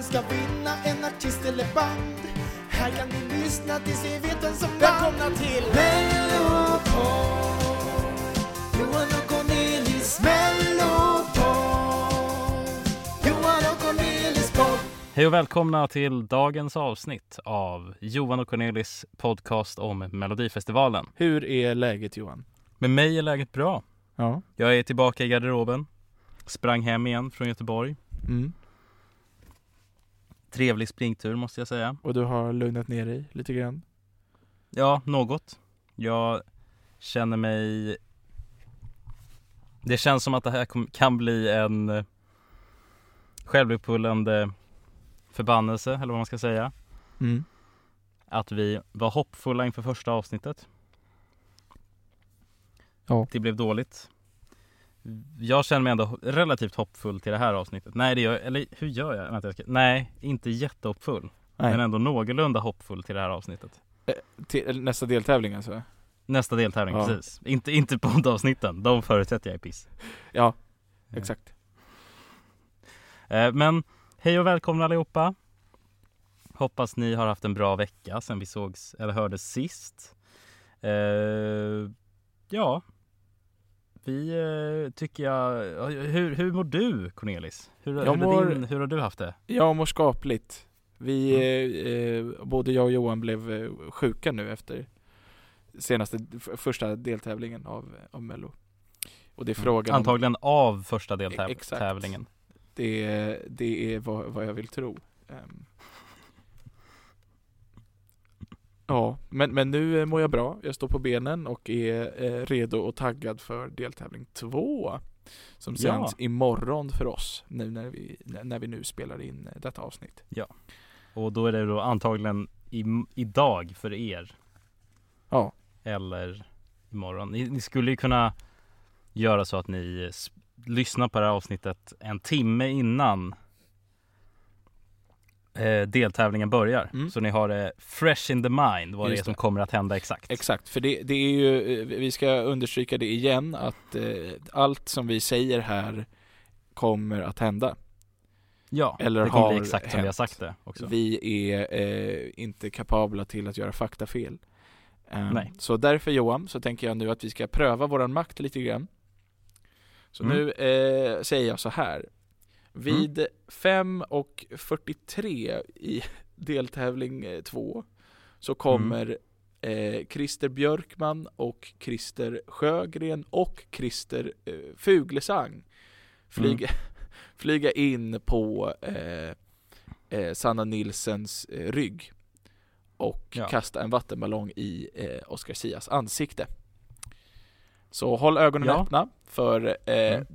vem ska vinna, en artist eller band? Här kan ni lyssna tills vi vet vem som vann. Välkomna till Mellopod, Johan och Cornelis Mellopod, Johan och Cornelis podd. Hej och välkomna till dagens avsnitt av Johan och Cornelis podcast om Melodifestivalen. Hur är läget Johan? Med mig är läget bra. Ja. Jag är tillbaka i garderoben. Sprang hem igen från Göteborg. Mm. Trevlig springtur måste jag säga. Och du har lugnat ner dig lite grann? Ja, något. Jag känner mig... Det känns som att det här kan bli en eh, självuppfyllande förbannelse, eller vad man ska säga. Mm. Att vi var hoppfulla inför första avsnittet. Ja. Det blev dåligt. Jag känner mig ändå relativt hoppfull till det här avsnittet. Nej, det gör jag. Eller hur gör jag? Vänta, jag ska... Nej, inte jättehoppfull. Nej. Men ändå någorlunda hoppfull till det här avsnittet. Till, nästa deltävling alltså? Nästa deltävling, Ja. precis. Inte, inte poddavsnitten. De förutsätter jag är piss. Ja, exakt. Eh, Men hej och välkomna allihopa. Hoppas ni har haft en bra vecka sen vi sågs eller hördes sist. Eh, ja, vi eh, tycker jag... Hur, hur mår du Cornelis? Hur, hur, mår- din, hur har du haft det? Jag mår skapligt. Vi, eh, eh, både jag och Johan blev eh, sjuka nu efter senaste, första deltävlingen av, av Mello. Och det är frågan om, Antagligen av första Exakt. deltävlingen. det, är- det är vad, vad jag vill tro. Ehm. Ja, men, men nu eh, mår jag bra. Jag står på benen och är eh, redo och taggad för deltävling två. Som Ja. sänds imorgon för oss, nu när vi, när vi nu spelar in eh, detta avsnitt. Och då är det då antagligen i, idag för er. Ja. Eller imorgon. Ni, ni skulle ju kunna göra så att ni s- lyssnar på det här avsnittet en timme innan eh, deltävlingen börjar. Mm. Så ni har det fresh in the mind vad det är Just som det. kommer att hända exakt. Exakt, för det, det är ju, eh, vi ska understryka det igen att eh, allt som vi säger här kommer att hända. Ja, Eller det kommer bli exakt som vi har hänt. sagt det också. Vi är eh, inte kapabla till att göra faktafel. Ehm, Nej. Så därför Johan, så tänker jag nu att vi ska pröva våran makt lite grann. Så Mm. nu eh, säger jag så här. Vid 5 och 43 i deltävling 2 så kommer eh, Christer Björkman och Christer Sjögren och Christer eh, Fuglesang flyga, flyga in på eh, eh, Sanna Nilsens eh, rygg och Ja. kasta en vattenballong i eh, Oscar Sias ansikte. Så håll ögonen Ja. öppna för eh, Mm.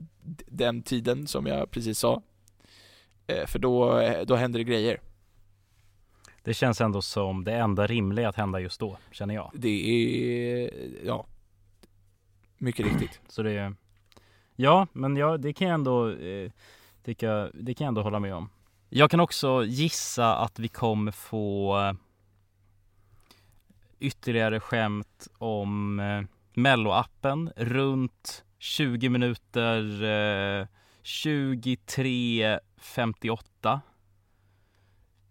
den tiden som jag precis sa. Eh, för då, eh, då händer det grejer. Det känns ändå som det enda rimliga att hända just då, känner jag. Det är, ja, mycket riktigt. Så det är Ja, men ja, det kan jag ändå eh, det, kan, det kan jag ändå hålla med om. Jag kan också gissa att vi kommer få ytterligare skämt om eh, Mello-appen runt 20 minuter eh, 23.58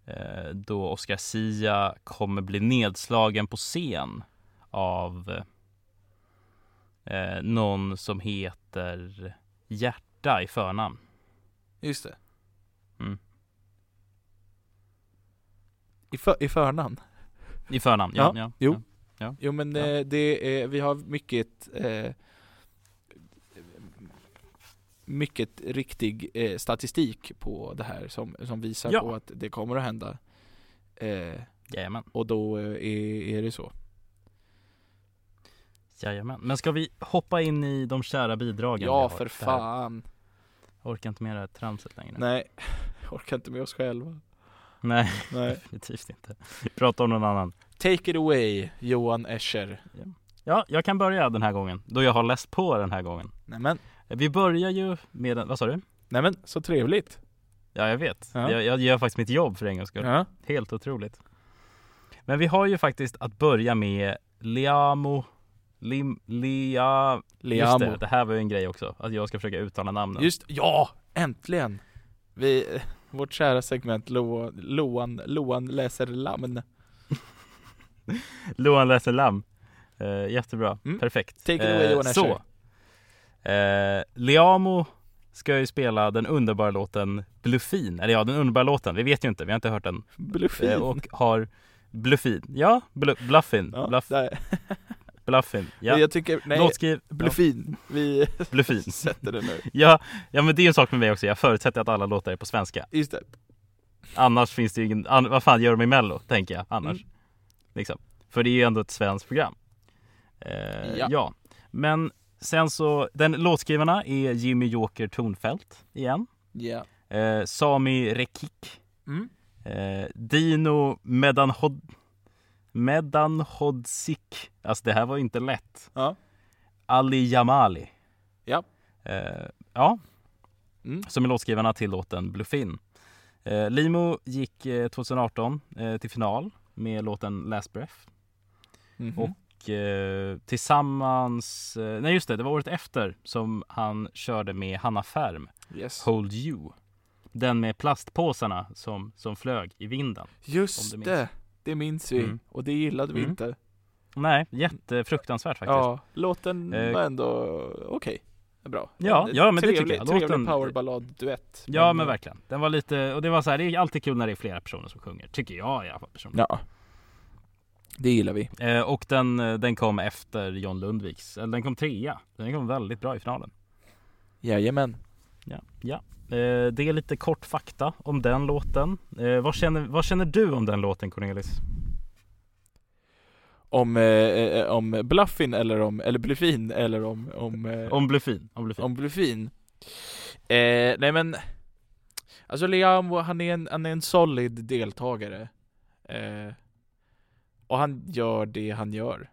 eh, då Oscar Sia kommer bli nedslagen på scen av eh, någon som heter Hjärta i förnamn. Just det. Mm. I, för, I förnamn? I förnamn, ja. Ja, ja, jo. ja. Jo men Ja. eh, det är, vi har mycket eh, mycket riktig eh, statistik på det här som, som visar Ja. på att det kommer att hända. Eh, Jajamän, och då eh, är, är det så. jajamän. Men ska vi hoppa in i de kära bidragen? Ja för fan. Jag orkar inte med det här tramset längre. Nej, jag orkar inte med oss själva. Nej, Nej. definitivt inte. Vi pratar om någon annan. Take it away, Johan Escher. Ja, jag kan börja den här gången, då jag har läst på den här gången. Nämen, Vi börjar ju med, en- vad sa du? nämen, så trevligt. Ja, jag vet. Ja. Jag, jag gör faktiskt mitt jobb för en gångs skull. Ja. Helt otroligt. Men vi har ju faktiskt att börja med Liamo Lim, Lia... Just Liamo. det, det här var ju en grej också. Att jag ska försöka uttala namnen. Just, ja, äntligen! Vi, Vårt kära segment Lo, Loan, Loan läser lamn. Loan läser lamm. Eh, jättebra, Mm. perfekt. Take it away, Johan Escher. Så. Eh, Leamo ska ju spela den underbara låten Bluffin. Eller ja, den underbara låten. Vi vet ju inte, vi har inte hört den. Bluffin. Eh, och har Bluffin. Ja, bl Bluffin. ja, Bluff, Bluffin. Ja. Jag tycker, nej, Låtskriv... Bluffin. Vi Ja, Bluffin. sätter det nu. Ja, ja, men det är en sak med mig också. Jag förutsätter att alla låtar är på svenska. Just det. Annars finns det ju ingen, an, vad fan gör de i mello, tänker jag annars. Mm. Liksom. För det är ju ändå ett svenskt program. Eh, Ja. ja. men sen så, den låtskrivarna är Jimmy Joker Tornfält igen. Ja. Eh, Sami Rekik. Mm. Eh, Dino Medanhod Medanhodsik. Alltså det här var inte lätt. Ja. Ali Jamali. Ja. Eh, ja, Mm. som är låtskrivarna till låten Bluffin. Eh, Limo gick eh, 2018 eh, till final med låten Last Breath. Mhm. Och eh, tillsammans, eh, nej just det, det var året efter som han körde med Hanna Färm, Yes. Hold You. Den med plastpåsarna som, som flög i vinden. Just det. Det minns vi. Mm. Och det gillade vi Mm. inte. Nej, jättefruktansvärt faktiskt. Ja, låten Eh, var ändå okej. Bra. Ja, En ja, men det trevlig, tycker jag. Trevlig Låten- powerballad-duett. Ja men verkligen. Den var lite, och det var så här, det är alltid kul när det är flera personer som sjunger. Tycker jag i alla fall personligen. Ja. Det gillar vi. Eh, och den, eh, den kom efter John Lundviks, eller den kom trea. Den kom väldigt bra i finalen. Jajamän. Ja, ja. Eh, det är lite kort fakta om den låten. Eh, vad, känner, vad känner du om den låten Cornelis? Om, eh, eh, om Bluffin eller om, eller Bluffin eller om, om, eh, Om Bluffin? Om Bluffin. om Bluffin. Eh, nej men, alltså Liam, han är en, han är en solid deltagare. Och han gör det han gör.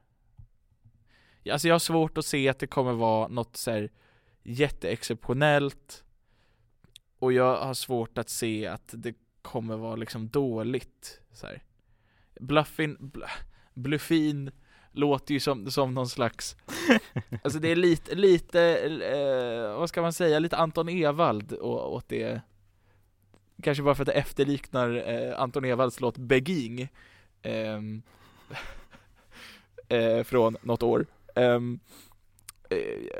Alltså jag har svårt att se att det kommer vara något så här jätteexceptionellt. Och jag har svårt att se att det kommer vara liksom dåligt. Så här. Bluffin, bl Bluffin låter ju som, som någon slags Alltså det är lite, lite, eh, vad ska man säga, lite Anton Ewald åt det Kanske bara för att det efterliknar eh, Anton Ewalds låt Begging ehm, eh, Från något år Ehm, eh,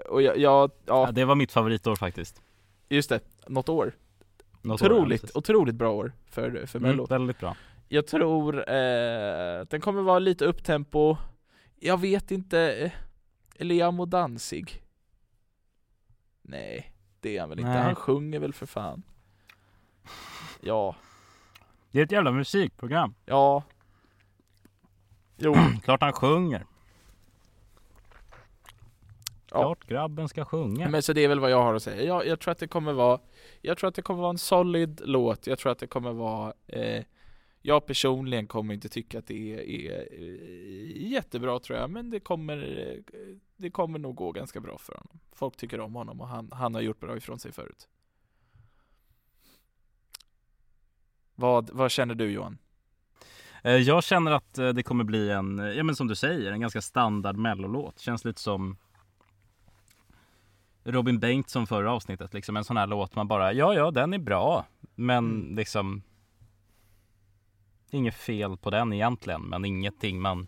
Och jag, jag, Ja, ja, det var mitt favoritår faktiskt. just det, något år. Något år, ja, Otroligt, otroligt bra år för, för Mello. Mm, väldigt bra. Jag tror eh, den kommer vara lite upptempo. Jag vet inte eh, Eliamo Danzig Nej, det är han väl inte, Nej. han sjunger väl för fan. Ja, Det är ett jävla musikprogram. ja. Jo, Klart han sjunger. Ja. Klart grabben ska sjunga. men så det är väl vad jag har att säga jag, jag tror att det kommer vara Jag tror att det kommer vara en solid låt, jag tror att det kommer vara eh, Jag personligen kommer inte tycka att det är, är eh, jättebra tror jag, men det kommer eh, Det kommer nog gå ganska bra för honom Folk tycker om honom och han, han har gjort bra ifrån sig förut Vad, vad känner du Johan? Eh, Jag känner att det kommer bli en, ja men som du säger, en ganska standard mellolåt. Känns lite som Robin Bengtsson förra avsnittet, liksom en sån här låt man bara, ja ja den är bra, men Mm. liksom Inget fel på den egentligen, men ingenting man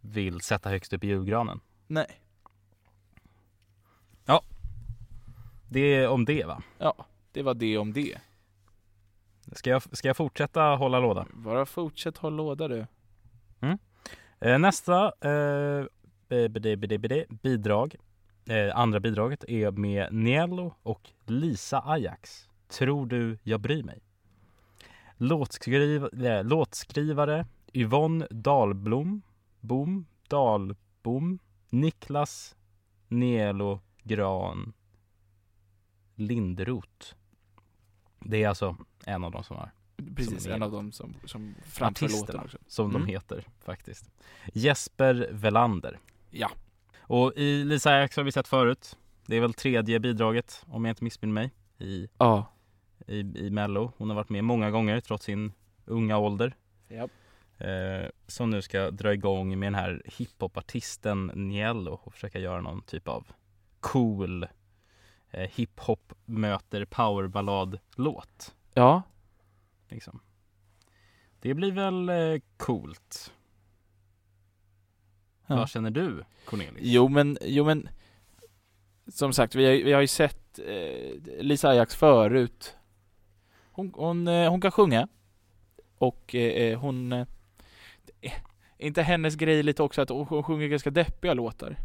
vill sätta högst upp i julgranen. Nej, Det är om det va? ja, det var det om det Ska jag, ska jag fortsätta hålla låda? Bara fortsätt hålla låda du Eh, nästa eh, bidrag, eh, andra bidraget är med Niello och Lisa Ajax. Tror du jag bryr mig? Låtskriv, eh, låtskrivare Yvonne Dahlblom, Bom, Dahlbom, Niklas Nielo Gran Lindroth. Det är alltså en av de som har Precis, Som en av dem som, som framför låten också som Mm. de heter faktiskt. Jesper Velander. Ja, Och i Lisa Ajax har vi sett förut. Det är väl tredje bidraget om jag inte missminner mig i, ja, i, i Mello. Hon har varit med många gånger trots sin unga ålder. ja. Eh, som nu ska dra igång med den här hiphopartisten Niello och försöka göra någon typ av cool eh, hiphop möter powerballad låt. ja. Liksom. Det blir väl eh, coolt. Ja. Vad känner du Cornelis? Jo men, jo men Som sagt, vi har, vi har ju sett eh, Lisa Ajax förut Hon, hon, eh, hon kan sjunga Och eh, hon eh, är Inte hennes grej lite också att hon, hon sjunger ganska deppiga låtar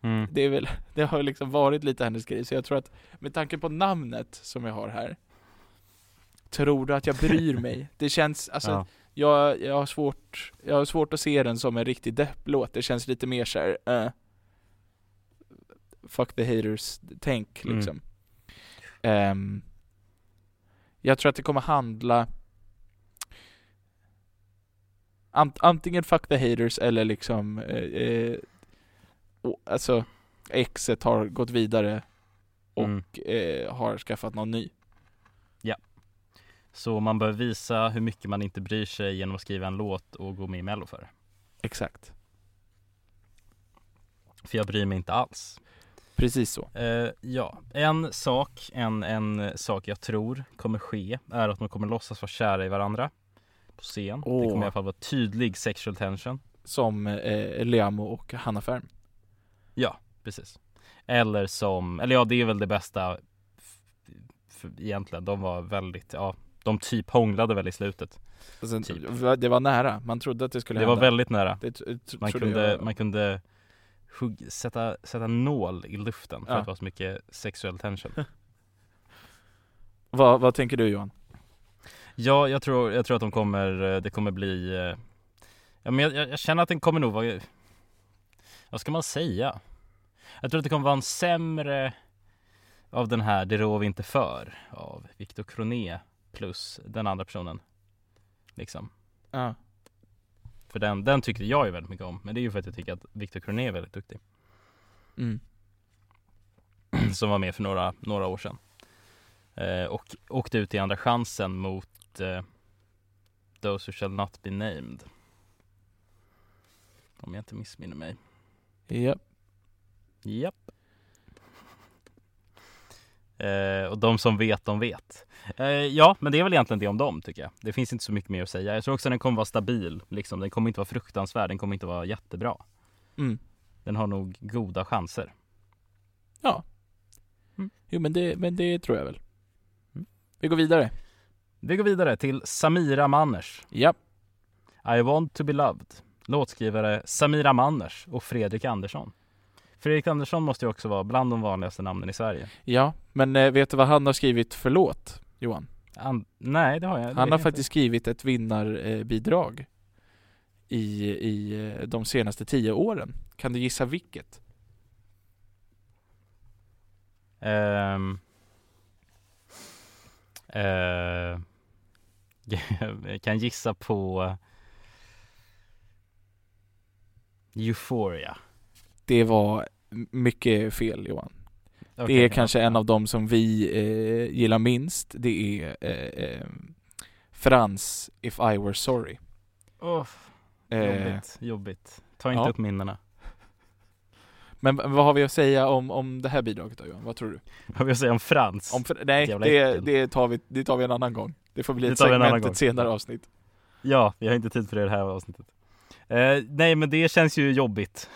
Mm. Det är väl, det har liksom varit lite hennes grej så jag tror att Med tanke på namnet som jag har här Tror du att jag bryr mig? Det känns, alltså ja. Jag, jag har svårt Jag har svårt att se den som en riktig depplåt, det känns lite mer såhär uh, Fuck the haters tänk Mm. liksom Ehm, Jag tror att det kommer handla ant, Antingen fuck the haters eller liksom eh, eh, och, Alltså exet har gått vidare och Mm. eh, har skaffat någon ny Så man bör visa hur mycket man inte bryr sig genom att skriva en låt och gå med i mello för det. Exakt För jag bryr mig inte alls. Precis så Eh, ja, en sak, en, en sak jag tror kommer ske är att de kommer låtsas vara kära i varandra på scen. Det Åh. kommer i alla fall vara tydlig sexual tension. Som eh, Liamo och Hanna Färm Ja, precis. Eller som, eller ja det är väl det bästa egentligen. De var väldigt, ja, de typ hånglade väl i slutet. alltså, Typ. Det var nära, man trodde att det skulle Det var hända väldigt nära. det, Man kunde, jag. man kunde hugg, sätta, sätta nål i luften för Ja. att det var så mycket sexuell tension. vad, vad tänker du Johan? Ja, jag tror, jag tror att de kommer, eh, det kommer bli eh, Ja men jag, jag jag känner att den kommer nog vara Vad ska man säga? Jag tror att det kommer vara en sämre Av den här Det rår vi inte för Av Viktor Kroné Plus den andra personen. Liksom. Ja. För den, den tyckte jag ju väldigt mycket om Men det är ju för att jag tycker att Viktor Kroné är väldigt duktig. Mm. Som var med för några, några år sedan. Eh, Och åkte ut i andra chansen mot eh, Those who shall not be named. Om jag inte missminner mig. Ja. Japp eh, Och de som vet, de vet eh, Ja, men det är väl egentligen det om dem tycker jag Det finns inte så mycket mer att säga Jag tror också att den kommer vara stabil liksom. Den kommer inte vara fruktansvärd, den kommer inte vara jättebra Mm. Den har nog goda chanser Ja. Mm. Jo men det, men det tror jag väl. Mm. Vi går vidare. Vi går vidare till Samira Manners Ja. I want to be loved Låtskrivare Samira Manners och Fredrik Andersson Fredrik Andersson måste ju också vara bland de vanligaste namnen i Sverige Ja, men eh, vet du vad han har skrivit för låt, Johan? Han, Nej det har jag det Han har faktiskt skrivit ett vinnarbidrag i, i eh, de senaste tio åren. Kan du gissa vilket? inte. Ehm. Eh, Jag kan gissa på Euphoria Det var mycket fel Johan. det Okej, är kanske ja. en av dem som vi eh, gillar minst. Det är eh, eh, Frans If I Were Sorry. Eh, Jobbigt, jobbigt Ta inte ja. upp minnena men vad har vi att säga om, om det här bidraget då Johan? Vad tror du? Vad vill jag säga om Frans? Om, nej, det, det, tar vi, det tar vi en annan gång. Det får bli Det ett vi segment ett senare avsnitt. Ja, vi har inte tid för det det här avsnittet eh, Nej men det känns ju jobbigt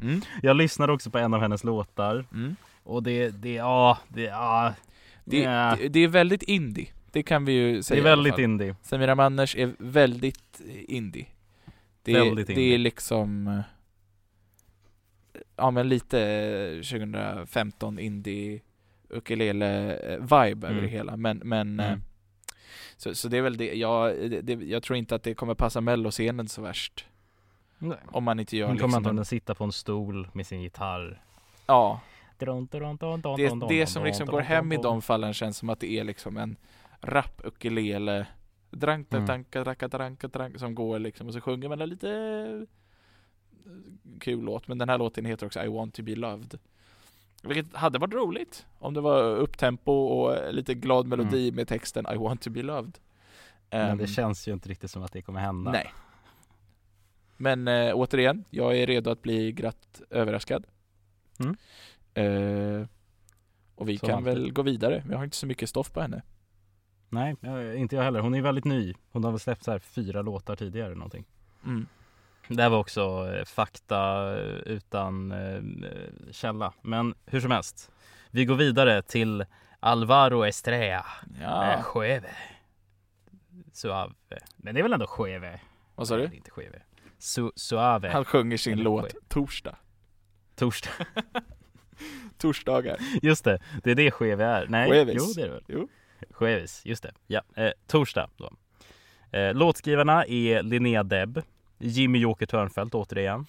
Mm. Jag lyssnade också på en av hennes låtar Mm. Och det, det, ja, det, ja Det, nja. det, det är väldigt indie. Det kan vi ju Det säga är i alla väldigt indie Samira Manners är väldigt indie. Det, är- Väldigt det indie. är liksom eh, Ja men lite eh, 2015 indie ukulele eh, vibe över Mm. det hela men, men eh, Mm. så, så det är väl det, jag, det, det, jag tror inte att det kommer passa melloscenen så värst Nej. Om man inte gör Hon kommer liksom antagligen en, sitta på en stol med sin gitarr. Ja, det, det, som liksom går hem i de fallen känns som att det är liksom en rap ukulele Drankta, Mm. dracka, dranka, dranka som går liksom och så sjunger man en lite eh, kul låt men den här låten heter också I want to be loved. Vilket hade varit roligt om det var upptempo och lite glad melodi med texten I want to be loved. Mm. Men Ehm, det känns ju inte riktigt som att det kommer hända. Nej Men äh, återigen, jag är redo att bli glatt överraskad Mm. Eh, Och vi Som kan alltid. väl gå vidare, vi har inte så mycket stoff på henne Nej, eh, inte jag heller. Hon är väldigt ny. Hon har väl släppt så här fyra låtar tidigare eller någonting. Mm. Det här var också eh, fakta eh, utan eh, källa. Men hur som helst. Vi går vidare till Alvaro Estrella. Ja, Eh, Jueve. Suave. Men det är väl ändå Jueve? vad sa Nej, du? det är inte Jueve. Su suave. Han sjunger sin låt Torsdag. Torsdag. Torsdagar. Just det, det är det Jueve är. Nej, Jueves. jo det är det väl. Jo. Jueves, just det. Ja, eh, torsdag då. Eh, låtskrivarna är Linnea Deb, Jimmy Joker Törnfeldt återigen,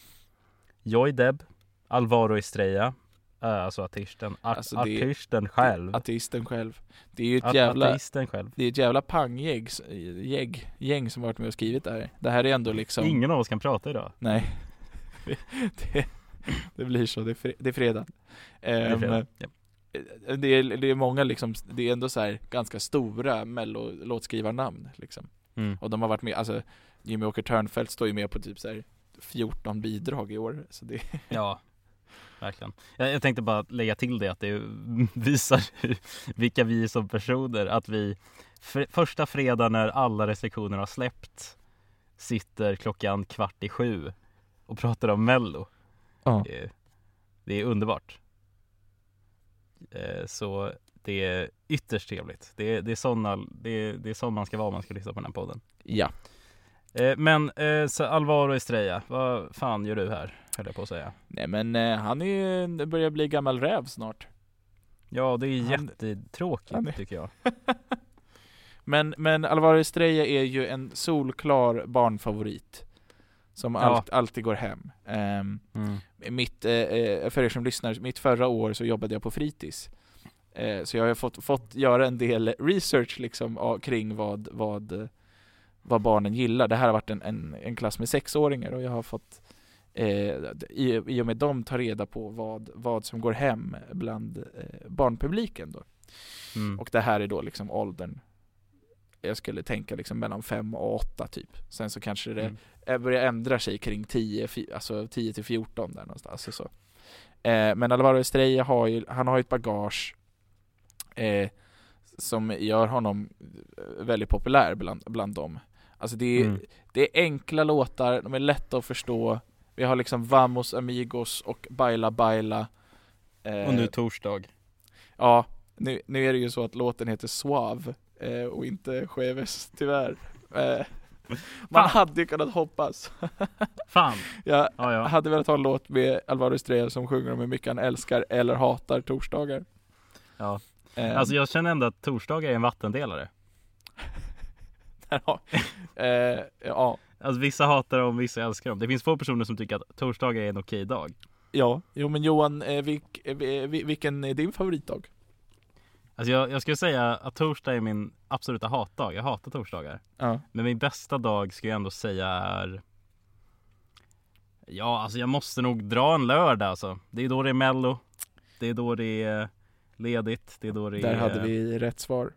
Joy Deb, Alvaro Estrella, alltså artisten, art, Alltså, det artisten själv. Ateisten själv. Det är ju ett jävla, själv. det är ett jävla panggäng gäng som varit med och skrivit det här. Det här är ändå liksom Ingen av oss kan prata idag. Nej det, det blir så, det är, fre, det är fredag Det är Ehm, fredag. Ja. det, är, det är många liksom, det är ändå så här ganska stora mellolåtskrivarnamn liksom Mm. Och de har varit med, alltså Jimmy Åker Törnfeldt står ju med på typ så här 14 bidrag i år så det, Ja, verkligen. Jag, jag tänkte bara lägga till det att det visar vilka vi är som personer. Att vi för, första fredag när alla restriktioner har släppt sitter klockan kvart i sju och pratar om Mello. ja. Det, är- det är underbart. Eh, Så det är ytterst trevligt. Det är, det är, såna, det är, det är sån man ska vara om man ska lyssna på den här podden. ja Eh, Men eh, så Alvaro Estrella, vad fan gör du här? Höll jag på att säga. Nej men eh, han är börjar bli gammal räv snart Ja, det är Han- jättetråkigt han är- tycker jag. Men, men Alvaro Estrella är ju en solklar barnfavorit Som Ja. allt, alltid går hem Ehm, Mm. mitt, eh, eh, för er som lyssnar, mitt förra år så jobbade jag på fritids. Eh, så jag har fått, fått göra en del research liksom kring vad, vad, vad barnen gillar. Det här har varit en, en, en klass med sexåringar och jag har fått eh, i, i och med dem ta reda på vad, vad som går hem bland eh, barnpubliken då. Mm. Och det här är då liksom åldern jag skulle tänka liksom mellan 5 och 8 typ. Sen så kanske det Mm. eh, börjar ändra sig kring 10, fi- alltså 10 till 14 där någonstans. Alltså så. Eh, men Alvaro Estrella har ju, han har ju ett bagage eh, som gör honom eh, väldigt populär bland, bland dem. Alltså det är, Mm. det är enkla låtar, de är lätta att förstå. Vi har liksom Vamos Amigos och Baila Baila. Eh, Och nu torsdag. Ja, nu, nu är det ju så att låten heter Suave eh, och inte Jueves, tyvärr. Eh, man hade ju kunnat hoppas. Fan! Jag Ja, ja. hade velat ha en låt med Alvaro Estrella som sjunger om hur mycket han älskar eller hatar torsdagar. ja. Eh, Alltså jag känner ändå att torsdagar är en vattendelare. ja. Eh, ja, Alltså vissa hatar dem, vissa älskar dem. Det finns få personer som tycker att torsdagar är en okej dag. ja, jo men Johan, eh, vilk, eh, vi- vilken är din favoritdag? Alltså jag, jag skulle säga att torsdag är min absoluta hatdag. Jag hatar torsdagar. Ja. Men min bästa dag skulle jag ändå säga är Ja, alltså jag måste nog dra en lördag alltså. Det är då det är mello. Det är då det är ledigt. Det är då det Där är... hade vi rätt svar.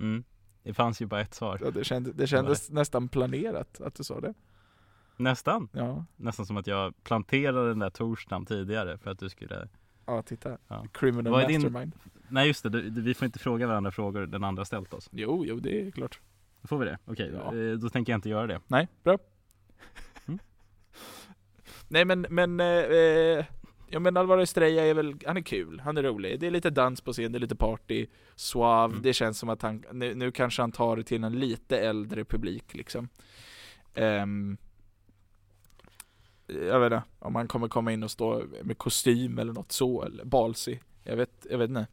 Mm. Det fanns ju bara ett svar. Ja, det, kände, det kändes nästan planerat att du sa det. Nästan. Ja, Nästan som att jag planterade den där torsdagen tidigare för att du skulle ja titta. Ja. Criminal Vad är din- mastermind. Nej just det, du, du- vi får inte fråga varandra frågor den andra ställt oss. Jo, jo det är klart. Får vi det? Okej, Ja. eh, då tänker jag inte göra det. Nej, bra. Mm. Nej men, men, eh, eh, ja men Alvaro Estrella är väl, han är kul, han är rolig. Det är lite dans på scen, det är lite party, suave, Mm. det känns som att han, nu, nu kanske han tar det till en lite äldre publik liksom. Ehm, jag vet inte, om han kommer komma in och stå med kostym eller något så, eller balsy. Jag vet, jag vet inte.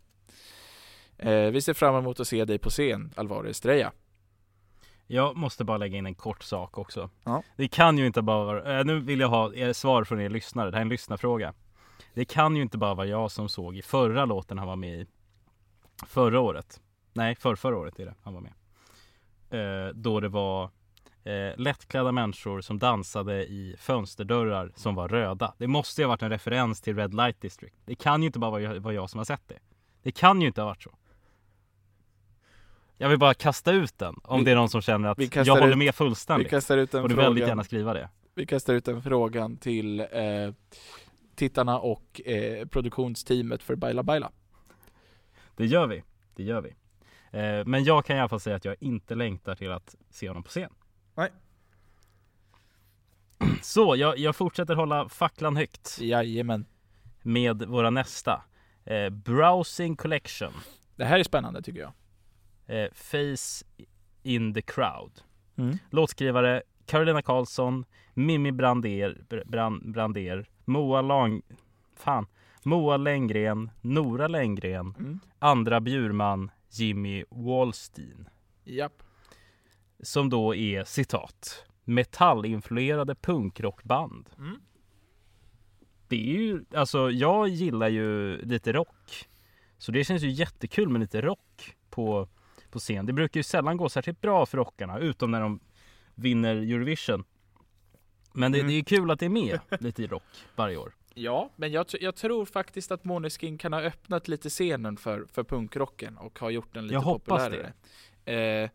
Eh, vi ser fram emot att se dig på scen, Alvaro Estrella. Jag måste bara lägga in en kort sak också. Ja. Det kan ju inte bara vara, eh, nu vill jag ha er svar från er lyssnare, det här är en lyssnarfråga. Det kan ju inte bara vara jag som såg i förra låten han var med i förra året. Nej, för förra året är det han var med. Eh, då det var eh, lättklädda människor som dansade i fönsterdörrar som var röda. Det måste ju ha varit en referens till Red Light District. Det kan ju inte bara vara jag, vara jag som har sett det. Det kan ju inte ha varit så. Jag vill bara kasta ut den om Vi- det är någon som känner att vi jag håller ut- med Vi fullständigt. kastar ut den Och du väldigt gärna skriva det. Vi kastar ut den frågan till eh, tittarna och eh, produktionsteamet för Baila Baila. Det gör vi. Det gör vi. Eh, men jag kan i alla fall säga att jag inte längtar till att se honom på scen. Nej. Så jag, jag fortsätter hålla facklan högt Jajamän. med våra nästa. Eh, Browsing Collection. Det här är spännande tycker jag. Eh, Face in the crowd. Mm. Låtskrivare Carolina Karlsson, Mimmi Brander, Br- Bran, Brander Moa Lang... Fan. Moa Lenngren, Nora Lenngren, Mm. Andra Bjurman, Jimmy Wallstein. Japp. Som då är citat metallinfluerade punkrockband. Mm. Det är ju, alltså jag gillar ju lite rock. Så det känns ju jättekul med lite rock på, på scen. Det brukar ju sällan gå särskilt bra för rockarna, utom när de vinner Eurovision. Men det, Mm. det är kul att det är med lite i rock varje år. Ja, men jag, jag tror faktiskt att Måneskin kan ha öppnat lite scenen för, för punkrocken och har gjort den lite Jag hoppas populärare. Eh,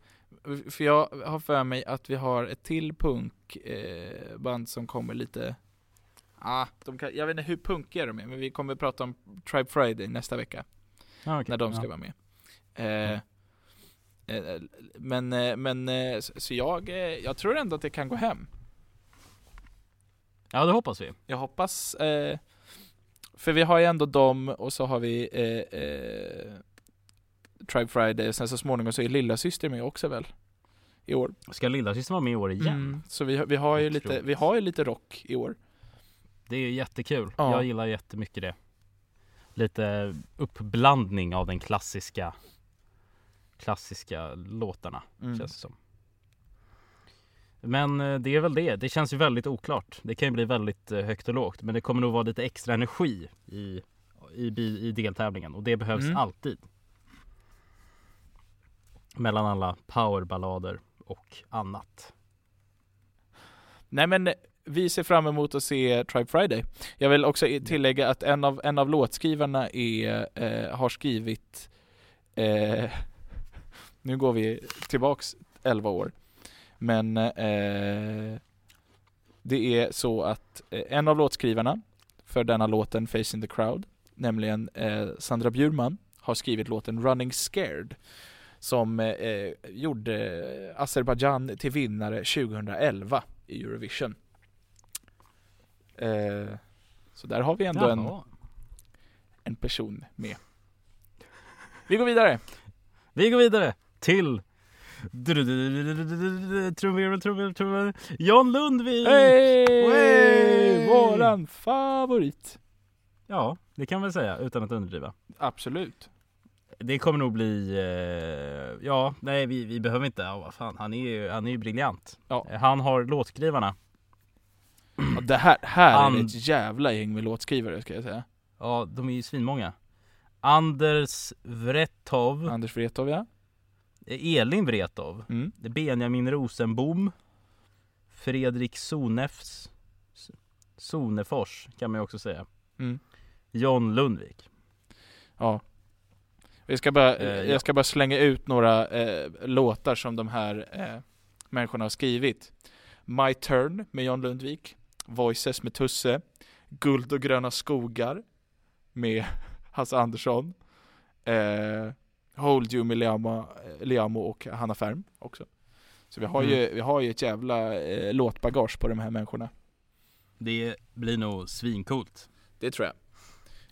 för jag har för mig att vi har ett till punkband eh, som kommer lite Ah, de kan, jag vet inte hur punkiga de är, men vi kommer prata om Tribe Friday nästa vecka, Ah, okej. när de ska ja. vara med. Eh, eh, men, eh, men, eh, så jag, jag tror ändå att det kan gå hem. Ja, det hoppas vi. Jag hoppas, eh, för vi har ju ändå dem och så har vi eh, eh, Tribe Friday, sen så småningom så är lilla syster med också väl? I år. Ska lillasyster vara med i år igen? Mm, så vi, har- vi har ju lite, vi har ju lite rock i år. Det är ju jättekul. Ja. Jag gillar jättemycket det. Lite uppblandning av den klassiska klassiska låtarna Mm. känns det som. Men eh, det är väl det. Det känns ju väldigt oklart. Det kan ju bli väldigt eh, högt och lågt. Men det kommer nog vara lite extra energi i, i, i deltävlingen. Och det behövs Mm. alltid. Mellan alla powerballader och annat. Nej men vi ser fram emot att se Tribe Friday. Jag vill också tillägga att en av, en av låtskrivarna är, eh, har skrivit, eh, nu går vi tillbaks 11 år, men eh, det är så att eh, en av låtskrivarna för denna låten Face in the Crowd, nämligen eh, Sandra Bjurman, har skrivit låten Running Scared som eh, gjorde Azerbaijan till vinnare 2011 i Eurovision. Eh, så där har vi ändå en, en person med. Vi går vidare. Vi går vidare till Trumvirvel, trumvirvel, trumvirvel John Lundvik! Hey! Våran favorit. Ja, det kan man säga utan att underdriva. Absolut. Det kommer nog bli, eh, ja, nej vi, vi behöver inte, ja, vad fan, han är ju, han är ju briljant. Ja. Eh, Han har låtskrivarna, Och det här, här är And- ett jävla gäng med låtskrivare ska jag säga. ja de är ju svinmånga. Anders Wrethov, Anders Wrethov ja. Eh, Elin Wrethov, Mm. Benjamin Rosenbom, Fredrik Sonefs, Sonefors kan man ju också säga. Mm. John Lundvik. Ja. Jag ska bara, Eh, ja. jag ska bara slänga ut några eh, låtar som de här eh, människorna har skrivit. My Turn med John Lundvik. Voices med Tusse. Guld och gröna skogar med Hasse Andersson. Hold You med Liamo, Liamo och Hanna Färm också. Så vi har, Mm. ju, vi har ju ett jävla eh, låtbagage på de här människorna. Det blir nog svincoolt. Det tror jag.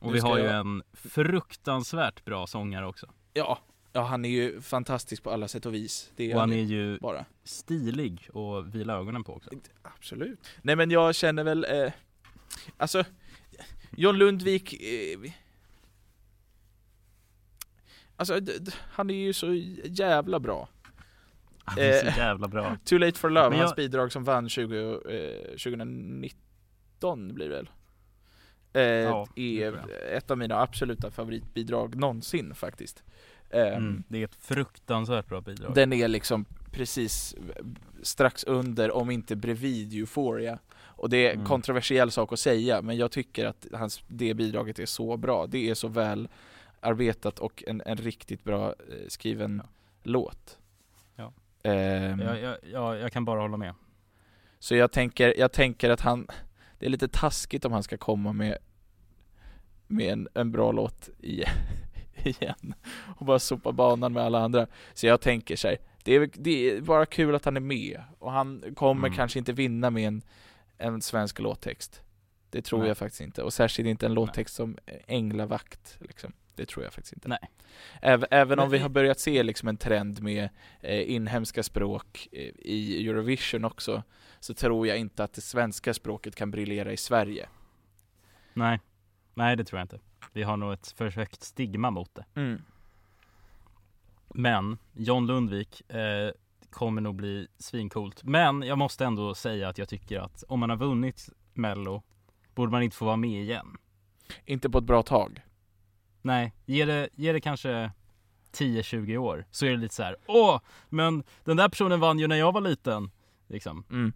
Och Nu vi har ju jag- en fruktansvärt bra sångare också. Ja, ja, han är ju fantastisk på alla sätt och vis. Det är Och han är ju ju bara. stilig och vila ögonen på också. Absolut. Nej men jag känner väl, eh, alltså, John Lundvik, eh, alltså han är ju så jävla bra. Han är så Eh, jävla bra. Too Late For Love, Men hans jag- bidrag som vann 20, eh, 2019 blir det väl? Eh, Ja, är tror ett av mina absoluta favoritbidrag någonsin faktiskt. Eh, Mm, det är ett fruktansvärt bra bidrag. Den är liksom precis strax under, om inte bredvid Euphoria. Och det är en Mm. kontroversiell sak att säga, men jag tycker att hans, det bidraget är så bra. Det är så väl arbetat och en, en riktigt bra eh, skriven Ja. låt. Ja. Ehm, jag, jag, jag, jag kan bara hålla med. Så jag tänker, jag tänker att han, det är lite taskigt om han ska komma med, med en, en bra låt i, igen och bara sopa banan med alla andra. Så jag tänker så här, det är, det är bara kul att han är med och han kommer Mm. kanske inte vinna med en, en svensk låttext. Det tror Nej. jag faktiskt inte och särskilt inte en låttext som Änglavakt liksom. Det tror jag faktiskt inte. Nej. Även, även om vi har börjat se liksom en trend med eh, inhemska språk eh, i Eurovision också, så tror jag inte att det svenska språket kan briljera i Sverige. Nej, nej det tror jag inte. Vi har nog ett för högt stigma mot det. Mm. Men John Lundvik eh, kommer nog bli svincoolt. Men jag måste ändå säga att jag tycker att om man har vunnit Mello borde man inte få vara med igen. Inte på ett bra tag. Nej, ge det, ge det kanske 10-20 år så är det lite så här. Åh, men den där personen vann ju när jag var liten. Liksom. Mm.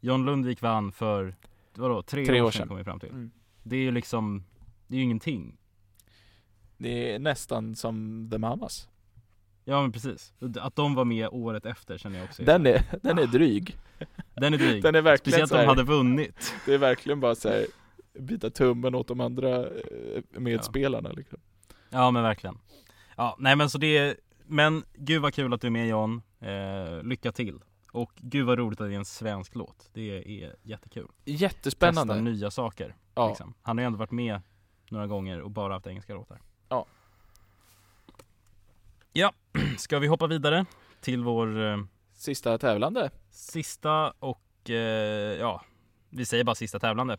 John Lundvik vann för, vadå, tre, Tre år, år sedan sedan. kom vi fram till. Mm. Det är ju liksom, det är ju ingenting. Det är nästan som The Mamas. Ja men precis. Att de var med året efter känner jag också. Den är, den är dryg. den är dryg. Den är verkligen Speciellt om de hade vunnit. det är verkligen bara så här bita tummen åt de andra eh, medspelarna liksom. Ja men verkligen. Ja, nej men så det är, men gud vad kul att du är med John. Eh, lycka till. Och gud vad roligt att det är en svensk låt. Det är jättekul. Jättespännande. Testa nya saker. Ja. Liksom. Han har ju ändå varit med några gånger och bara haft engelska låtar. Ja. Ja, ska vi hoppa vidare till vår eh, Sista tävlande. sista och eh, ja, vi säger bara sista tävlande.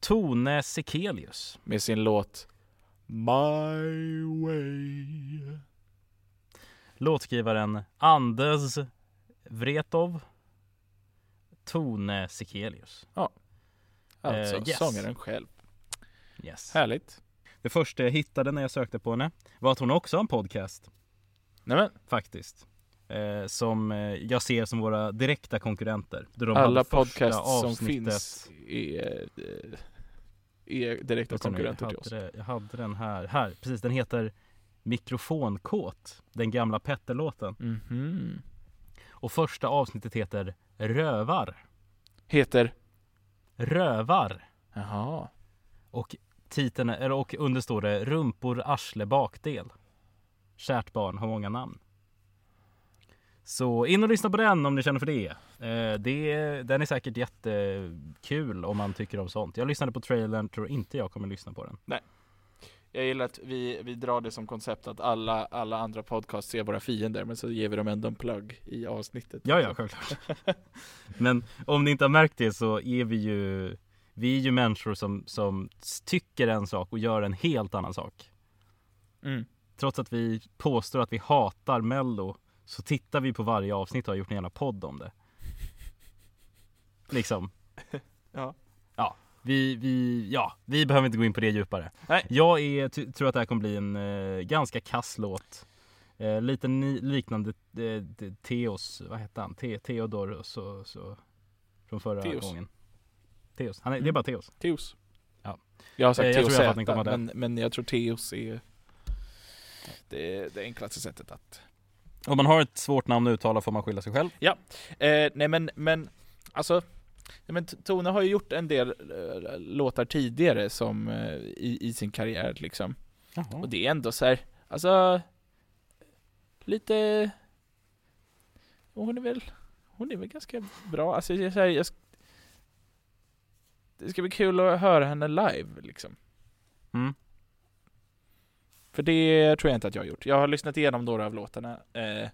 Tone Sekelius. med sin låt My Way. Låtskrivaren Anders Wrethov. Tone Sekelius. Alltså Eh, yes. sångaren själv. Yes. Härligt. Det första jag hittade när jag sökte på henne var att hon också har en podcast. Nej men, Faktiskt. Eh, som eh, jag ser som våra direkta konkurrenter. Alla podcasts som finns är, eh, är direkta konkurrenter jag till oss. det- Jag hade den här. Här, precis. Den heter Mikrofonkåt. Den gamla Petter-låten. Mhm. Och första avsnittet heter Rövar. Heter? Rövar. Jaha. Och titeln, och under står det Rumpor, arsle, bakdel. Kärt barn har många namn. Så in och lyssna på den om ni känner för det. Eh, det den är säkert jättekul om man tycker om sånt. Jag lyssnade på trailern, tror inte jag kommer lyssna på den. Jag gillar att vi, vi drar det som koncept att alla, alla andra podcasts är våra fiender men så ger vi dem ändå en plugg i avsnittet. Ja, ja, självklart. Men om ni inte har märkt det så är vi ju Vi är ju människor som, som tycker en sak och gör en helt annan sak. Mm. Trots att vi påstår att vi hatar mello så tittar vi på varje avsnitt och har gjort en jävla podd om det. Liksom. Ja. Ja, vi, vi, ja, vi behöver inte gå in på det djupare. Nej. Jag är, tror att det här kommer bli en eh, ganska kass låt. Eh, lite ni, liknande eh, Theos, vad hette han? Te, Theodor så, så, från förra Theos. gången. Theos, han är, det är Mm. bara Theos. Teos. Ja. Jag har sagt Eh, jag Teos tror ni Z, men, men jag tror Teos är det, det enklaste sättet att Om man har ett svårt namn att uttala får man skylla sig själv. Eh, nej men, men alltså nej, men Tone har ju gjort en del eh, låtar tidigare som eh, i, i sin karriär liksom. Och det är ändå så här, alltså lite hon är väl hon är väl ganska bra, alltså jag, säger, jag, det ska bli kul att höra henne live liksom. Mm. För det tror jag inte att jag har gjort. Jag har lyssnat igenom några av låtarna. Eh,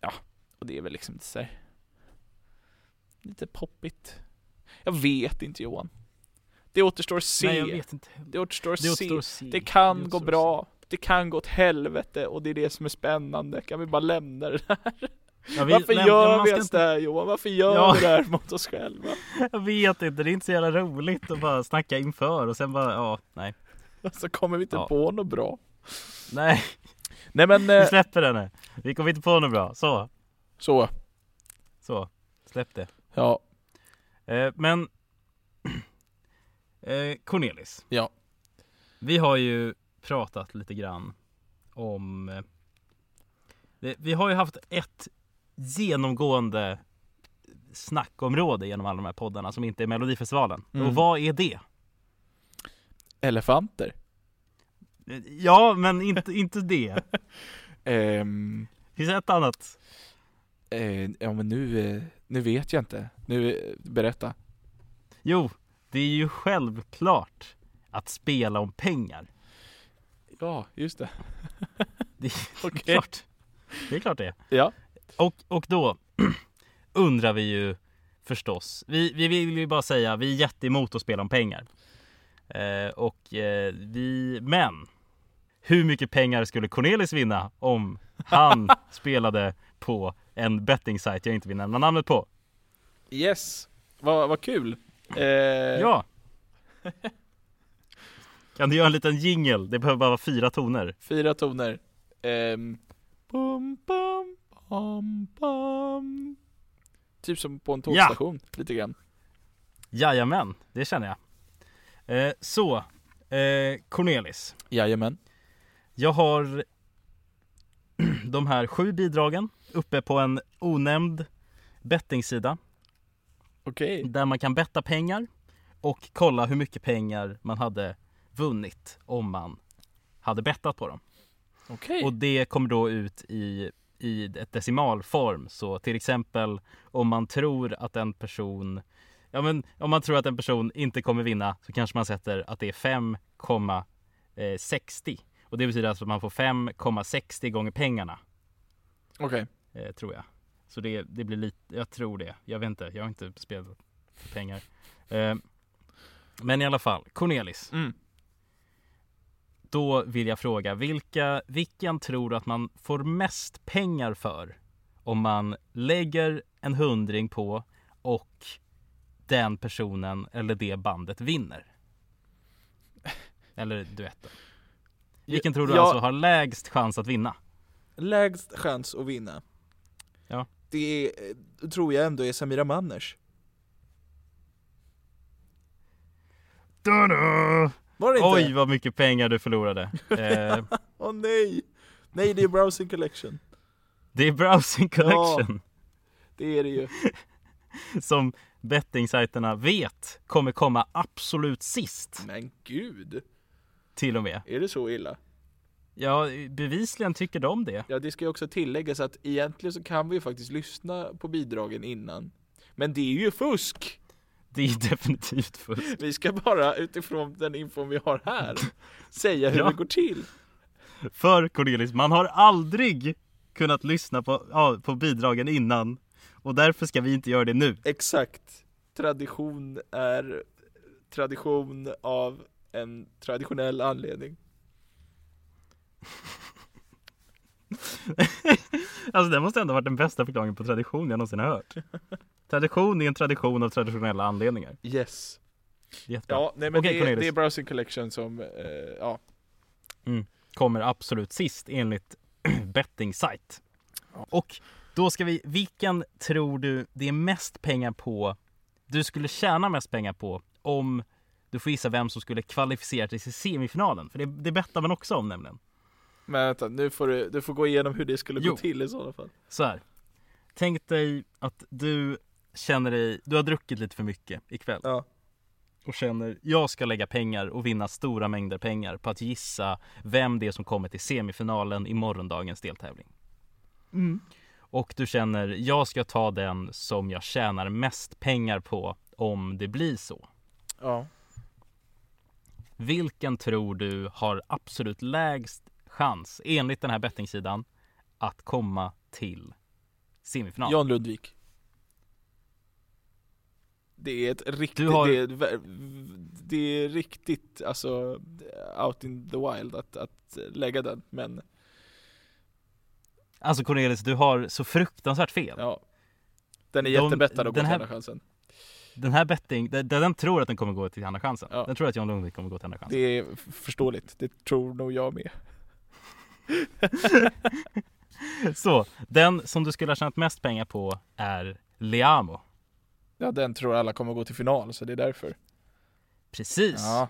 ja, och det är väl liksom lite så här, Lite poppigt. Jag vet inte Johan. Det återstår att se. Nej, jag vet inte. Det återstår att Det se. återstår att se. Det kan Det gå bra. Det kan gå åt helvete och det är det som är spännande. Kan vi bara lämna det där? Ja, vi- Varför nej, gör vi ens inte- det här Johan? Varför gör Ja. vi det här mot oss själva? Jag vet inte, det är inte så jävla roligt att bara snacka inför och sen bara, ja, nej. Så kommer vi inte Ja. på något bra. Nej, Nej men, vi eh, släpper den nu. Vi kommer inte på något bra. Så, så. så. Släpp det. Ja. Eh, men eh, Cornelis. Ja. Vi har ju pratat lite grann om eh, det, Vi har ju haft ett genomgående snackområde genom alla de här poddarna som inte är Melodifestivalen. Mm. Och vad är det? Elefanter. Ja, men inte, inte det. Ehm, Finns det ett annat? eh, ja men nu, eh, nu vet jag inte. Nu, eh, berätta. Jo, det är ju självklart att spela om pengar. Ja, just det. Det är Okej. klart. Det är klart det. Ja. Och, och då undrar vi ju förstås, vi, vi vill ju bara säga, vi är jätteemot att spela om pengar. Eh, och eh, vi, men hur mycket pengar skulle Cornelis vinna om han spelade på en betting-sajt jag inte vill nämna namnet på? Yes. Vad vad kul. Eh, Ja! Kan du göra en liten jingle? Det behöver bara vara fyra toner. Fyra toner. Ehm, bum, bum, bum, bum. Typ som på en tågstation, lite grann. Jajamän, det känner jag. Eh, så, eh, Cornelis. Jajamän. Jag har de här sju bidragen uppe på en onämnd bettingsida Okej. där man kan betta pengar och kolla hur mycket pengar man hade vunnit om man hade bettat på dem. Okej. Och det kommer då ut i, i ett decimalform. Så till exempel om man tror att en person Ja men om man tror att en person inte kommer vinna så kanske man sätter att det är 5,60 Och det betyder alltså att man får 5,60 gånger pengarna Okej. eh, Tror jag Så det, det blir lite, jag tror det Jag vet inte, jag har inte spelat för pengar eh, Men i alla fall, Cornelis Mm. Då vill jag fråga, vilka, vilken tror du att man får mest pengar för? Om man lägger en hundring på och den personen eller det bandet vinner? Eller duetten. Vilken tror du Ja. alltså har lägst chans att vinna? Lägst chans att vinna. Ja. Det är, eh, tror jag ändå är Samira Manners. Var det inte? Oj vad mycket pengar du förlorade. Eh, Åh nej! Nej, det är Browsing Collection. det är Browsing Collection Det är det ju. som bettingsajterna vet kommer komma absolut sist Men gud, till och med. är det så illa? Ja, bevisligen tycker de det. Ja, det ska ju också tilläggas att egentligen så kan vi ju faktiskt lyssna på bidragen innan. Men det är ju fusk! Det är definitivt fusk. Vi ska bara utifrån den infon vi har här säga hur Ja. det går till. För Cornelis, man har aldrig kunnat lyssna på, ja, på bidragen innan. Och därför ska vi inte göra det nu. Exakt. Tradition är tradition av en traditionell anledning. Alltså det måste ändå varit den bästa förklaringen på tradition jag någonsin har hört. Tradition är en tradition av traditionella anledningar. Yes. Jättebra. Ja, nej men Okej, det, Cornelis. det är Browsing Collection som, eh, ja. Kommer absolut sist enligt betting site. Och då ska vi, vilken tror du det är mest pengar på, du skulle tjäna mest pengar på om du får gissa vem som skulle kvalificera sig till semifinalen? För det, det bettar man också om nämligen. Men vänta, nu får du, du får gå igenom hur det skulle Jo. gå till i sådana fall. Så här. Tänk dig att du känner dig, du har druckit lite för mycket ikväll. Ja. Och känner, jag ska lägga pengar och vinna stora mängder pengar på att gissa vem det är som kommer till semifinalen i morgondagens deltävling. Mm. Och du känner, jag ska ta den som jag tjänar mest pengar på om det blir så. Ja. Vilken tror du har absolut lägst chans, enligt den här bettingsidan, att komma till semifinal? Jan Lundvik. Det är ett riktigt, har- det, är, det är riktigt alltså out in the wild att, att lägga den, men Alltså Cornelis, du har så fruktansvärt fel. ja. Den är De- jättebettad går här- till andra chansen. Den här betting, den, den tror att den kommer gå till Andra chansen. Ja. Den tror att John Lundvik kommer gå till Andra chansen. Det är förståeligt, det tror nog jag med. Så, den som du skulle ha tjänat mest pengar på är Leamo. Ja, den tror alla kommer gå till final, så det är därför. Precis. Ja.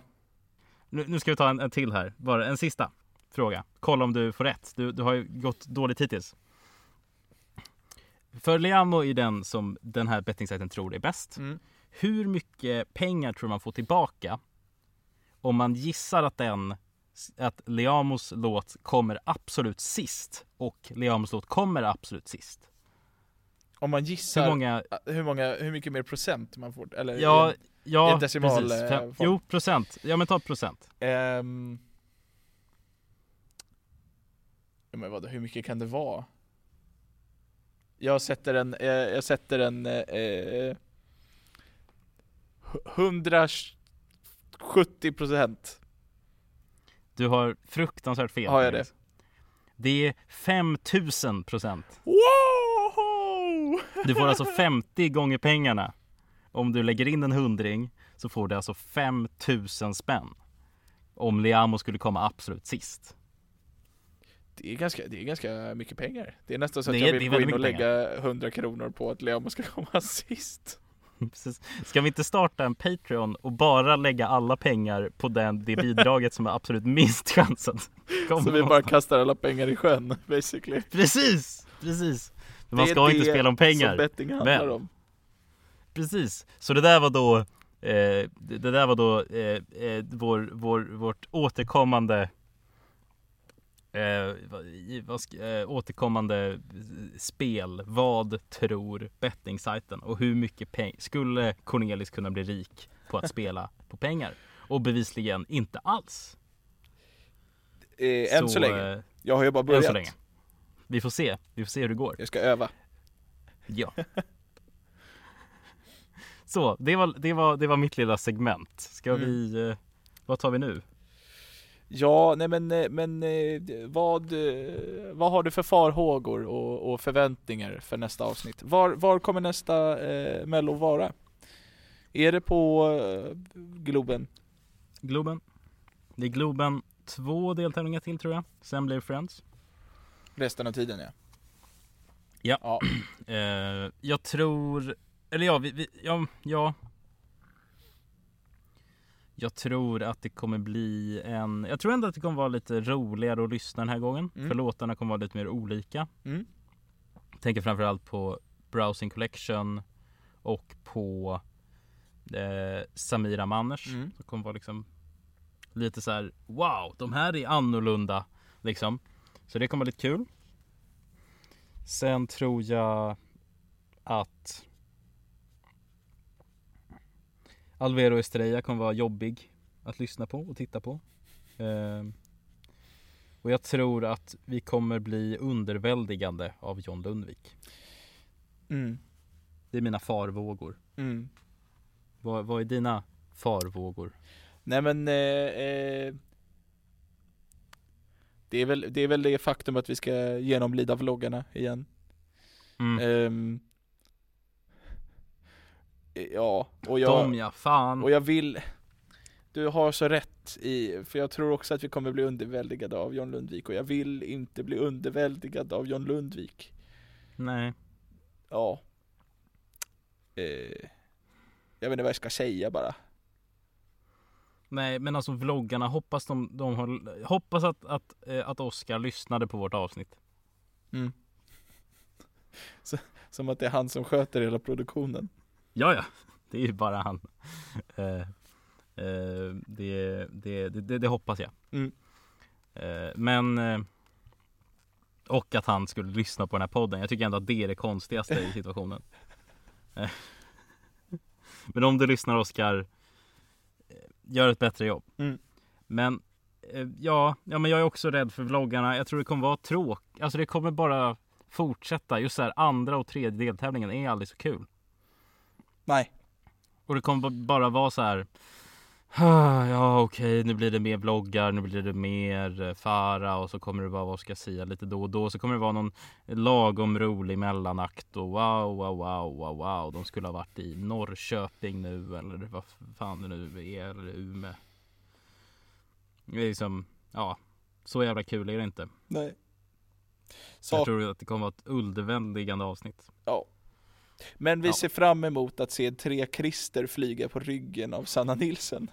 Nu, nu ska vi ta en, en till här, bara en sista fråga. Kolla om du får rätt. Du, du har ju gått dåligt hittills. För Leamo är den som den här bettingsajten tror är bäst. Mm. Hur mycket pengar tror man får tillbaka om man gissar att den att Leamos låt kommer absolut sist och Leamos låt kommer absolut sist. Om man gissar Hur många? hur, många, hur mycket mer procent man får? Eller Ja, i ja en decimal, precis. eh, Fem, form. jo, procent. Ja men ta procent. en, ehm, ja, men vadå, hur mycket kan det vara? Jag sätter en, eh, jag sätter en eh, eh, 170 procent. Du har fruktansvärt fel. Har jag Felix. Det är 5000 procent. Wow! Du får alltså 50 gånger pengarna. Om du lägger in en hundring så får du alltså 5000 spänn. Om Leamo skulle komma absolut sist. Det är, ganska, det är ganska mycket pengar. Det är nästan så att Det är- jag det vill är gå in och lägga 100 kronor på att Leamo ska komma sist. Precis. Ska vi inte starta en Patreon och bara lägga alla pengar på den, det bidraget som har absolut minst chans att komma? Så vi bara kastar alla pengar i sjön, basically. Precis! Precis! Men man Det är ska inte det spela om som pengar. betting handlar Men- om. Precis, så det där var då eh, Det det där var då eh, eh, vår, vår, vårt återkommande eh, vad, ska, eh, återkommande spel. Vad tror bettingsajten? Och hur mycket pengar skulle Cornelis kunna bli rik på att spela på pengar? Och bevisligen inte alls. Eh, än så, länge. eh, Jag har ju bara Än börjat. så länge. Vi får se, vi får se hur det går. Jag ska öva. Ja. Så, det var, det, var, det var mitt lilla segment. Ska Mm. vi... Eh, vad tar vi nu? Ja, nej men, eh, men eh, vad, eh, vad har du för farhågor och, och förväntningar för nästa avsnitt? Var, var kommer nästa eh, mello vara? Är det på eh, Globen? Globen. Det är Globen två deltävlingar till tror jag. Sen blir det Friends. Resten av tiden ja. Ja. ja. Eh, jag tror... Eller ja, vi, vi, ja, ja. Jag tror att det kommer bli en... Jag tror ändå att det kommer vara lite roligare att lyssna den här gången. Mm. För låtarna kommer vara lite mer olika. Mm. Tänker framförallt på Browsing Collection och på eh, Samira Manners. Mm. Det kommer vara liksom lite så här: wow, de här är annorlunda liksom. Så det kommer vara lite kul. Sen tror jag att Alvero Estrella kommer vara jobbig att lyssna på och titta på. Ehm, och jag tror att vi kommer bli underväldigande av John Lundvik. Mm. Det är mina farvågor. Mm. Vad, vad är dina farvågor? Nej men eh, eh, det, är väl, det är väl det faktum att vi ska genomlida vloggarna igen. Mm. Ehm, ja, och jag, De ja, fan. och jag vill Du har så rätt i, för jag tror också att vi kommer bli underväldigade av John Lundvik och jag vill inte bli underväldigad av John Lundvik. Nej. Ja. Eh, jag vet inte vad jag ska säga bara. Nej men alltså vloggarna, hoppas de, de har, hoppas att, att, eh, att Oskar lyssnade på vårt avsnitt. Mm. Så, som att det är han som sköter hela produktionen. Ja ja, det är ju bara han. Eh, eh, det, det, det, det hoppas jag. Mm. Eh, men eh, och att han skulle lyssna på den här podden. Jag tycker ändå att det är det konstigaste i situationen. Eh, men om du lyssnar Oskar, eh, gör ett bättre jobb. Mm. Men ja, ja, men jag är också rädd för vloggarna. Jag tror det kommer vara tråk. Alltså det kommer bara fortsätta. Just så här andra och tredje deltävlingen är aldrig så kul. Nej. Och det kommer bara vara så här. "Ah, Ja okej, nu blir det mer vloggar, nu blir det mer eh, Fara och så kommer det vara vad ska jag säga lite då och då. Så kommer det vara någon lagom rolig mellanakt och wow, wow, wow, wow, wow. De skulle ha varit i Norrköping nu eller vad fan det nu är, eller Umeå. Det är liksom, ja, så jävla kul är det inte. Nej. Så jag tror att det kommer vara ett underväldigande avsnitt. ja. Men vi Ja. ser fram emot att se tre Krister flyga på ryggen av Sanna Nilsen.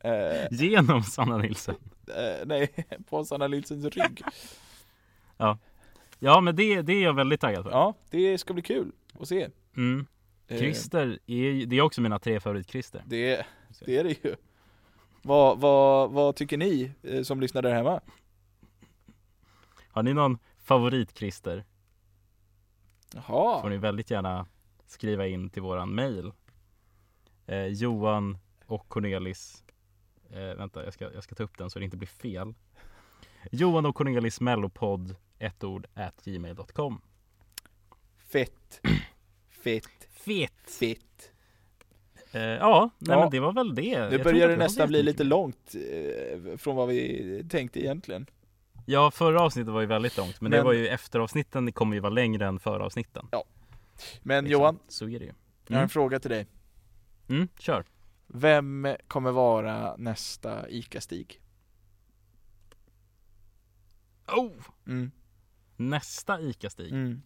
Eh, Genom Sanna Nilsson. eh, nej, på Sanna Nilsens rygg. Ja men det, det är jag väldigt taggad för. Ja, det ska bli kul att se. Mm. Eh, Christer, är, det är också mina tre favorit-Christer. det, det är det ju. Vad, vad, vad tycker ni eh, som lyssnar där hemma? Har ni någon favorit Christer? Jaha, får ni väldigt gärna skriva in till våran mail. Eh, Johan och Cornelis eh, Vänta, jag ska, jag ska ta upp den så det inte blir fel. Johan och Cornelis mellopodd ett ord at gmail.com fett, fett, Fett! fett. Eh, ja, nej Ja. men det var väl det. Nu börjar det nästan bli lite jättemycket. långt eh, från vad vi tänkte egentligen. Ja, förra avsnittet var ju väldigt långt, men, det Men- var ju efteravsnitten det kommer ju vara längre än föravsnitten. Men Liksom. Johan, Så är det ju. jag har en Mm. fråga till dig. Mm, kör. Vem kommer vara nästa ICA-Stig? Oh! Mm. Nästa ICA-Stig. Mm.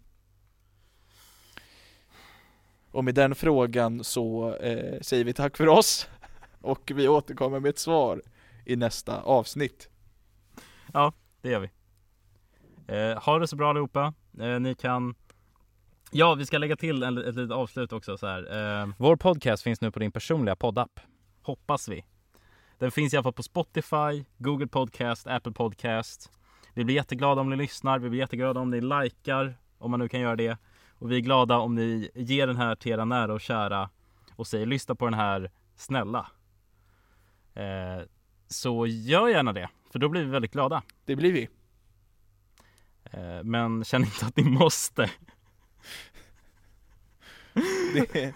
Och med den frågan så eh, säger vi tack för oss och vi återkommer med ett svar i nästa avsnitt. Det gör vi. Eh, ha det så bra allihopa. Eh, ni kan Ja, vi ska lägga till en, ett litet avslut också så här. Eh, Vår podcast finns nu på din personliga poddapp. Hoppas vi. Den finns i alla fall på Spotify, Google Podcast, Apple Podcast. Vi blir jätteglada om ni lyssnar. Vi blir jätteglada om ni likar, om man nu kan göra det. Och vi är glada om ni ger den här till era nära och kära och säger lyssna på den här, snälla. Eh, så gör gärna det, för då blir vi väldigt glada. Det blir vi. Eh, Men känn inte att ni måste. Det är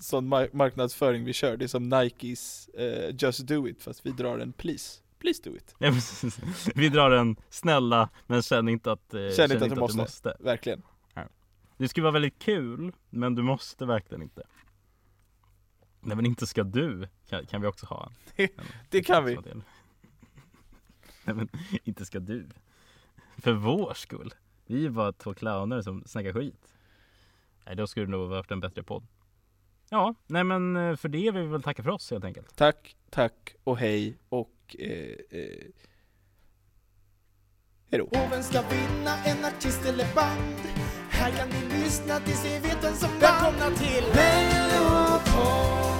som, mar- marknadsföring vi kör, det är som Nikes eh, Just Do It fast vi drar en Please, Please do it. Ja, precis. Vi drar en snälla, men känn inte att, eh, Känn inte att du måste. måste. Verkligen. Det skulle vara väldigt kul, men du måste verkligen inte. Nej men inte ska du, kan, kan vi också ha. En, Det kan vi. Nej men inte ska du. För vår skull. Vi är ju bara två clowner som snackar skit. Nej då skulle det nog varit en bättre podd. Ja, nej men eh, för det vill vi väl tacka för oss helt enkelt. Tack, tack och hej och eh, eh, hejdå. Och vem ska vinna, en artist eller band? Här kan ni lyssna tills ni vet vem som vann Välkomna till Mellopod